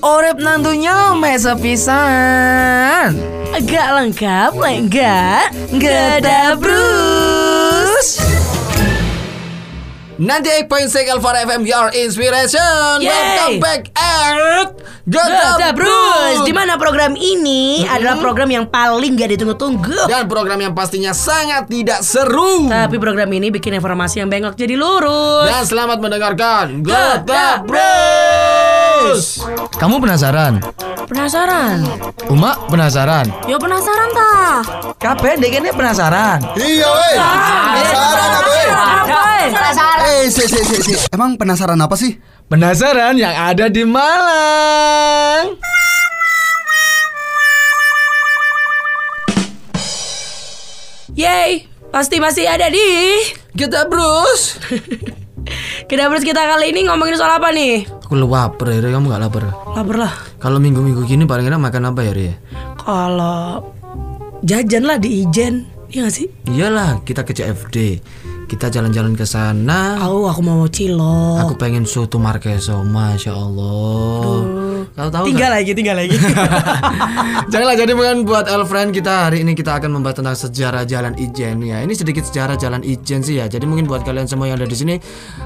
Orep nantunya mesa pisan. Agak lengkap, enggak? Gada Bruce. Nanti 8.6 Alpha FM Your Inspiration Yay. Welcome back at Gada Bruce, Bruce di mana program ini adalah program yang paling gak ditunggu-tunggu. Dan program yang pastinya sangat tidak seru Tapi program ini bikin informasi yang bengkok jadi lurus. Dan selamat mendengarkan Gada Gada Bruce Kamu penasaran? Penasaran? Uma penasaran? Yo penasaran tah? Kabeh dek ini penasaran Iya weh Penasaran apa weh Penasaran. Eh si si si si Emang penasaran apa sih? Penasaran yang ada di Malang Yeay, pasti masih ada di Gada Bruce Kita Bruce kita kali ini ngomongin soal apa nih? Aku lapar ya, kamu gak lapar? Lapar lah. Kalau minggu-minggu gini paling enak makan apa ya Ri? Kalau jajan lah di Ijen, iya gak sih? Iyalah, kita ke CFD. Kita jalan-jalan ke sana. Tahu aku mau cilok. Aku pengen soto Marqueso, masya Allah. Kau tahu tinggal lagi, tinggal lagi. Janganlah jadi bukan buat Elfriend kita hari ini kita akan membahas tentang sejarah Jalan Ijen ya. Ini sedikit sejarah Jalan Ijen sih ya. Jadi mungkin buat kalian semua yang ada di sini,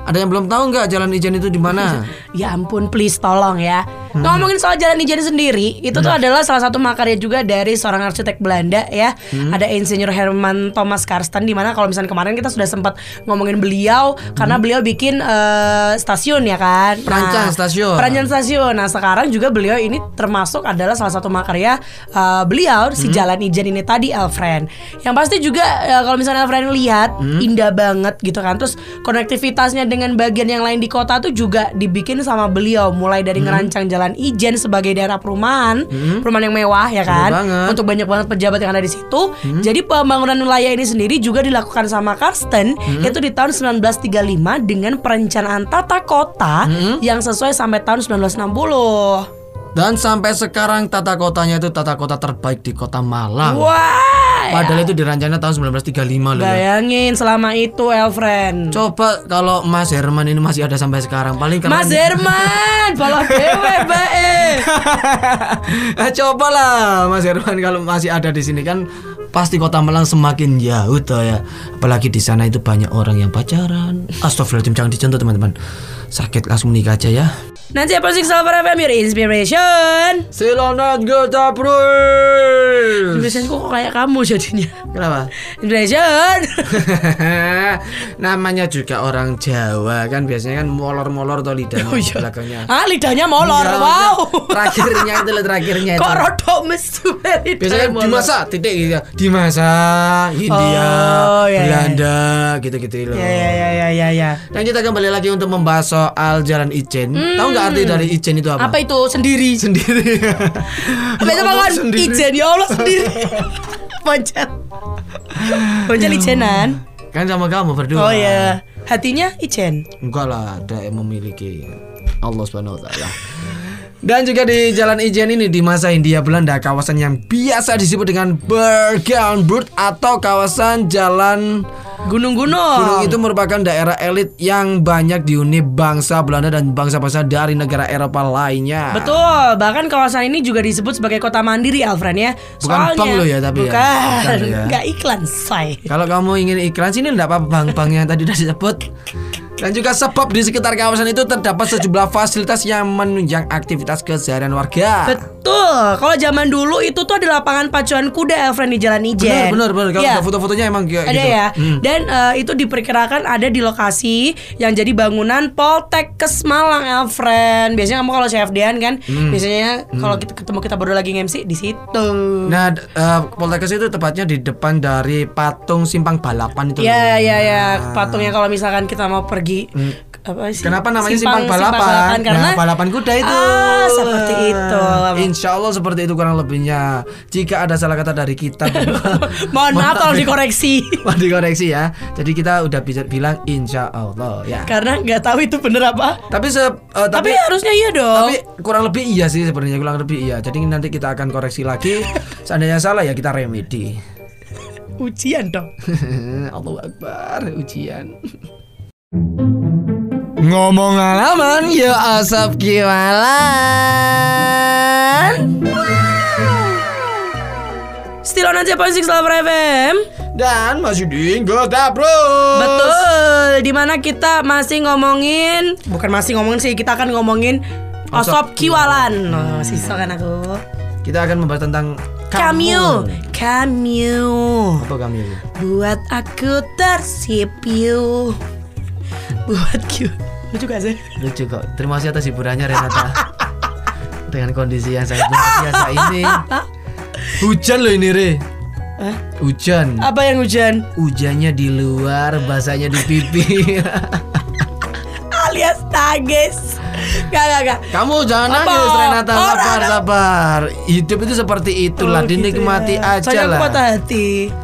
ada yang belum tahu nggak Jalan Ijen itu di mana? ya ampun, please tolong ya. Hmm. Ngomongin soal Jalan Ijen sendiri, itu tuh adalah salah satu makarya juga dari seorang arsitek Belanda ya. Hmm. Ada Insinyur Herman Thomas Karsten di mana kalau misalnya kemarin kita sudah sempat ngomongin beliau karena beliau bikin eh, stasiun ya kan. Hmm. Perancang stasiun. Perancang stasiun. Nah, sekarang juga beliau ini termasuk adalah salah satu makarya eh, beliau si Hmm. Jalan Ijen ini tadi Elfriend. Yang pasti juga eh, kalau misalnya Elfriend lihat Hmm. indah banget gitu kan. Terus konektivitasnya dengan bagian yang lain di kota tuh juga dibikin sama beliau mulai dari Hmm. ngerancang Jalan Ijen sebagai daerah perumahan, perumahan yang mewah ya kan. banget. Hmm. Untuk banyak banget pejabat yang ada di situ. Jadi pembangunan wilayah ini sendiri juga dilakukan sama Karsten Hmm. itu di tahun 1935 dengan perencanaan tata kota Hmm. yang sesuai sampai tahun 1960. Dan sampai sekarang tata kotanya itu tata kota terbaik di kota Malang. Wah. Padahal itu dirancangnya tahun 1935 loh. ya. Bayangin selama itu Elfriend. Coba kalau Mas Herman ini masih ada sampai sekarang, paling keren. Mas Herman, follow dewe bae. Eh, Coba lah Mas Herman kalau masih ada di sini kan pasti kota Malang semakin jauh toh ya. Apalagi di sana itu banyak orang yang pacaran. Astagfirullahaladzim jangan dicontoh teman-teman. Sakit langsung menikah aja ya. Nanti apa sih Silver FM your inspiration? Silakan kita bro. Biasanya kok kayak kamu jadinya. Kenapa? Inspiration. Namanya juga orang Jawa kan biasanya kan molor-molor atau lidahnya Oh iya. belakangnya. ah lidahnya molor. Iya, wow. Terakhirnya itu loh, terakhirnya itu. Kok rodok mesu Biasanya kan dimasak titik gitu. Dimasak India, Oh, iya, iya. Belanda gitu-gitu loh. Ya ya ya ya ya ya. Dan kita kembali lagi untuk membahas soal Jalan Ijen. Tahu nggak arti dari Ijen itu apa? Hmm. Apa itu sendiri? Sendiri. Apa itu makan ijen ya Allah sendiri. Poncat. Poncat ijenan. Kan sama kamu berdua. Oh ya. Hatinya ijen. Enggak lah, ada yang memiliki Allah Subhanahu wa taala. Dan juga di Jalan Ijen ini di masa Hindia Belanda kawasan yang biasa disebut dengan Bergenbrut atau kawasan Jalan Gunung-gunung. Gunung itu merupakan daerah elit yang banyak dihuni bangsa Belanda dan bangsa-bangsa dari negara Eropa lainnya. Betul, bahkan kawasan ini juga disebut sebagai kota mandiri Alfred ya. Bukan bank lo ya, tapi ya? bukan, Bukan lo ya. nggak iklan say. Kalau kamu ingin iklan sini enggak apa-apa bang-bang yang tadi udah disebut. Dan juga sebab di sekitar kawasan itu terdapat sejumlah fasilitas yang menunjang aktivitas keseharian warga. Kalau zaman dulu itu tuh ada lapangan pacuan kuda Alfred di Jalan Ijen. Benar, benar, benar. Kalau Iya. ada foto-fotonya emang kayak Ada gitu. ya, Hmm. dan eh, itu diperkirakan ada di lokasi yang jadi bangunan Poltekkes Malang, Alfred. Biasanya kamu kalau CFD-an kan, Hmm. biasanya kalau kita ketemu kita berdua lagi nge-MC di situ. Nah, d- eh, Poltekkes itu tepatnya di depan dari patung simpang balapan itu. Ya loh. ya ya Nah. patungnya kalau misalkan kita mau pergi Hmm. Apa sih? Kenapa namanya simpang, balapan? Karena nah, balapan kuda itu. Ah, seperti itu. Insya Allah seperti itu kurang lebihnya. Jika ada salah kata dari kita, mohon maaf kalau dikoreksi. Mohon dikoreksi ya. Jadi kita udah bisa bilang Insya Allah ya. Karena nggak tahu itu bener apa. Tapi se, eh, Tapi, tapi, harusnya iya dong. tapi kurang lebih iya sih sebenarnya kurang lebih iya. Jadi nanti kita akan koreksi lagi. Seandainya salah ya kita remedi. Ujian dong. Allahu Akbar ujian. Ngomong alaman ya asap kiwalan. Still on aja Point Six Lover FM Dan masih di Gota Bro Betul Di mana kita masih ngomongin Bukan masih ngomongin sih Kita akan ngomongin Osop Kiwalan. oh, Sisa kan aku. Kita akan membahas tentang Cameo Cameo Apa Cameo? Buat aku tersipu Buat Q Lucu gak sih? Lucu kok. Terima kasih atas hiburannya Renata. Dengan kondisi yang sangat luar biasa ini. Hujan loh ini Re. Hah? Hujan. Apa yang hujan? Hujannya di luar Basahnya di pipi Alias nangis. Gak gak gak Kamu jangan Apa? nangis Renata. Oh, Sabar sabar. Hidup itu seperti itulah Oh, gitu Dinikmati ya. aja lah. patah hati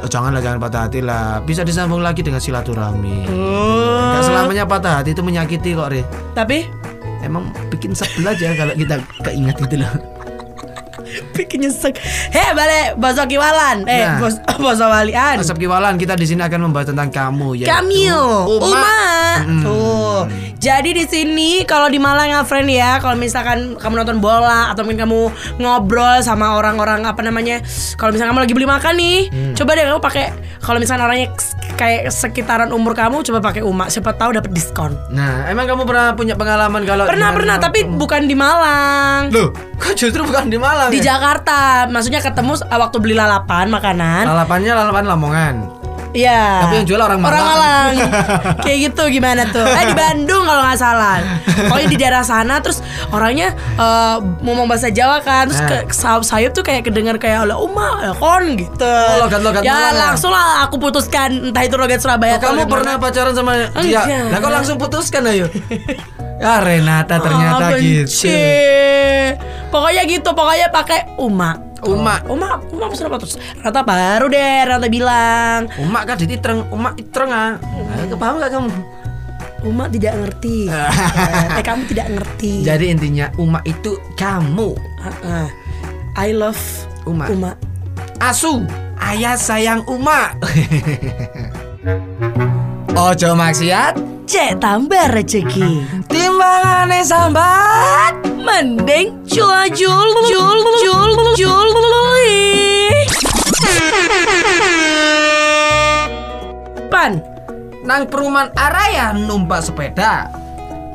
Oh, Janganlah jangan patah hati lah Bisa disambung lagi dengan silaturahmi oh. Gak selamanya patah hati itu menyakiti kok Re Tapi Emang bikin sebel aja kalau kita keingat itu loh bikin nyesek. Hei balik Boso Kiwalan. Eh Nah. bos Boso Walian. Asap Kiwalan kita di sini akan membahas tentang kamu ya. Cameo, Uma. Uma. Mm. Tuh. Jadi di sini kalau di Malang ya friend ya, kalau misalkan kamu nonton bola atau mungkin kamu ngobrol sama orang-orang apa namanya, kalau misalkan kamu lagi beli makan nih, Hmm. coba deh kamu pakai kalau misalkan orangnya kayak sekitaran umur kamu, coba pakai Uma, siapa tahu dapat diskon. Nah, emang kamu pernah punya pengalaman kalau Pernah pernah, tapi bukan di Malang. Loh, kok justru bukan di Malang Di ya? Jakarta, maksudnya ketemu s- waktu beli lalapan makanan. Lalapannya lalapan Lamongan. Iya. Tapi yang jual orang Malang. Orang Malang. Kayak gitu gimana tuh? Eh di Bandung kalau nggak salah. Pokoknya di daerah sana terus orangnya eh, ngomong bahasa Jawa kan. Terus Nah. ke sayup sayup tuh kayak kedengar kayak oleh Uma, ya kon gitu. Oh, logat-logat Ya Malang ya? langsung lah aku putuskan entah itu logat Surabaya Oh, kamu logat pernah mana. pacaran sama dia? Enggak. Lah kok langsung putuskan ayo? ya Renata ternyata Ah, gitu. Pokoknya gitu, pokoknya pakai Uma. Uma. Uma, Uma pesan apa terus? Rata baru deh, Rata bilang Umak kan dititreng, umak itreng ah. Nah, paham gak kamu? Uma tidak ngerti. eh, kamu tidak ngerti. Jadi intinya umak itu kamu. Ah, ah. I love Uma. Uma. Asu, ayah sayang umak. Ojo maksiat, Cek tambah rezeki. timbangannya sambat. Mending jual jual jual jual jual Pan, Nang perumahan araya numpak sepeda.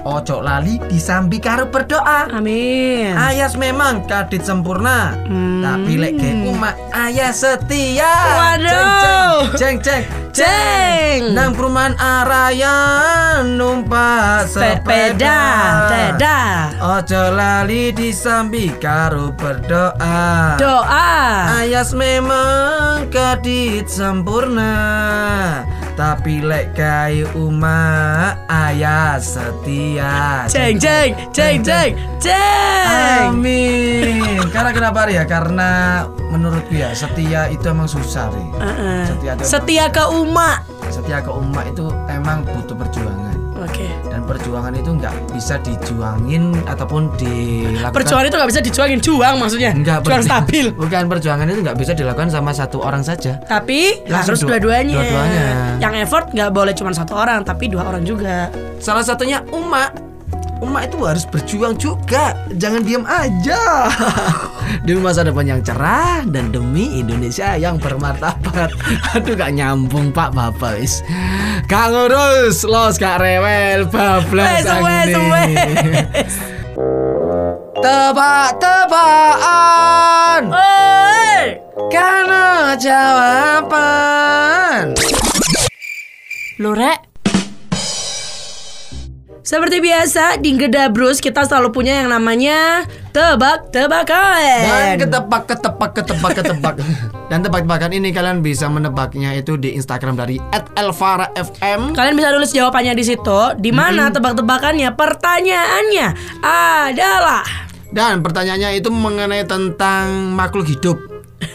Ojo lali disambi karo berdoa. amin. Ayas memang kadit sempurna, Hmm. tapi lek ge umak ayas setia. Waduh. Ceng ceng ceng Ceng. Nang perumahan araya numpak Sepeda, sepeda. Ojo lali disambi karo berdoa. Doa. Ayas memang kadit sempurna Tapi lek kayu umat ayas setia Ceng ceng ceng ceng ceng. Amin Karena kenapa ya? Karena menurutku ya setia itu emang susah Ri. Uh-uh. Setia, itu Setia ke Uma. setia ke umat itu emang butuh perjuangan Oke. Dan perjuangan itu nggak bisa dijuangin ataupun dilakukan Perjuangan itu nggak bisa dijuangin juang maksudnya. Enggak, juang ber- stabil. Bukan perjuangan itu nggak bisa dilakukan sama satu orang saja Tapi harus dua- dua-duanya. dua-duanya. Yang effort nggak boleh cuma satu orang, tapi dua orang juga. Salah satunya umat. Umat itu harus berjuang juga. Jangan diam aja. demi masa depan yang cerah dan demi Indonesia yang bermartabat. Aduh gak nyambung Pak Bapak wis. Kak ngurus, los gak rewel, bablas Wes, wes. Tebak-tebakan Oi! karena jawaban. Lore. Seperti biasa di Gedabrus kita selalu punya yang namanya tebak-tebakan. Dan ketebak, ketebak, ketebak, ketebak. Dan tebak-tebakan ini kalian bisa menebaknya itu di Instagram dari @elvara_fm. Kalian bisa tulis jawabannya di situ. Di mana tebak-tebakannya? Pertanyaannya adalah Dan pertanyaannya itu mengenai tentang makhluk hidup.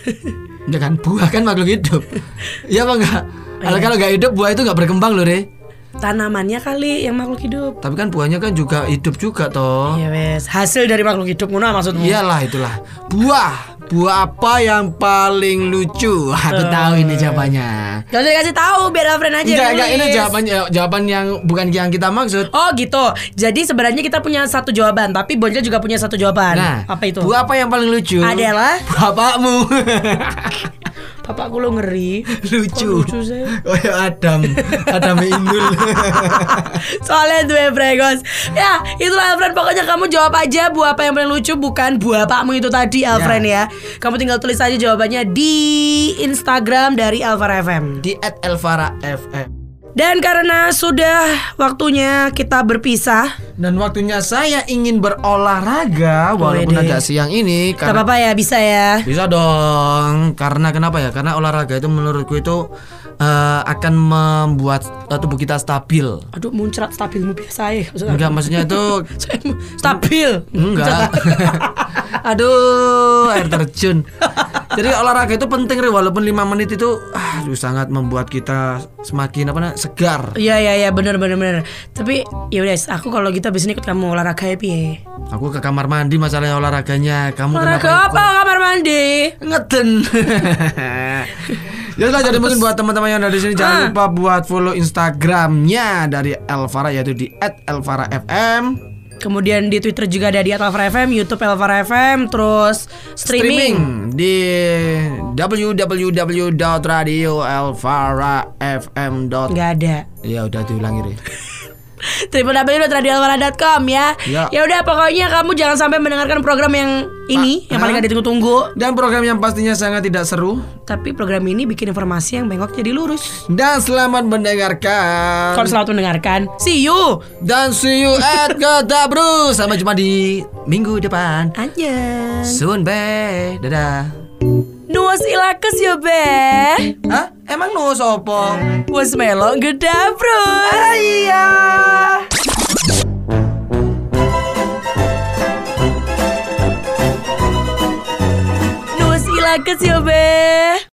ya kan, buah kan makhluk hidup. Iya apa enggak? Kalau kalau nggak hidup buah itu nggak berkembang loh, Re. Tanamannya kali yang makhluk hidup. Tapi kan buahnya kan juga hidup juga toh. Iya wes, hasil dari makhluk hidup ngono maksudmu? Iyalah itulah. Buah. Buah apa yang paling lucu? Aku tahu ini jawabannya. Gak usah dikasih tahu biar Alfred aja. Enggak, enggak, ini nulis. jawabannya jawaban yang bukan yang kita maksud. Oh gitu. Jadi sebenarnya kita punya satu jawaban, tapi Bonjol juga punya satu jawaban. Nah, apa itu? Buah apa yang paling lucu? Adalah bapakmu. Bapakku lo ngeri. lucu. Kok lucu sih? Oh ya Adam, Adam Indul. Soalnya dua bregos Ya itulah Alfred Pokoknya kamu jawab aja buah apa yang paling lucu Bukan buah pakmu itu tadi Alfred ya. Kamu tinggal tulis aja jawabannya Di Instagram dari Alvara FM Di @elvara FM. Dan karena sudah waktunya kita berpisah Dan waktunya saya ingin berolahraga walaupun agak siang ini Gak karena apa-apa ya bisa ya bisa dong. Karena kenapa ya? Karena olahraga itu menurutku itu eh, akan membuat eh, tubuh kita stabil. Aduh muncrat stabilmu biasa ya Enggak maksudnya itu Stabil enggak. Aduh, air terjun. Jadi olahraga itu penting Ri. walaupun 5 menit itu aduh sangat membuat kita semakin apa namanya segar. Iya iya iya bener bener bener Tapi ya udah aku kalau gitu abis ini ikut kamu olahraga ya piye Aku ke kamar mandi masalahnya olahraganya. Kamu Olahraga apa kamar mandi ngeden. ya sudah jadi mungkin buat teman-teman yang ada di sini jangan lupa buat follow Instagramnya dari Elvara yaitu di @elvara_fm. Kemudian di Twitter juga ada di Alvara FM, YouTube Alvara FM, terus streaming. Streaming di www.radioelvarafm. Nggak ada. Ya udah diulangi Ri. www.radioalvara.com ya. Ya. Ya udah pokoknya kamu jangan sampai mendengarkan program yang ini yang paling Hah? gak ditunggu-tunggu. Dan program yang pastinya sangat tidak seru. Tapi program ini bikin informasi yang bengkok jadi lurus. Dan selamat mendengarkan. Kalau selamat mendengarkan, see you. Dan see you at Kedabru. Sampai jumpa di minggu depan. Anjas. Soon be. Dadah. Nuas ilakes ya be. Hah? Emang no sopo? Was melo gedabrus. Iya. Nuas ilakes ya be.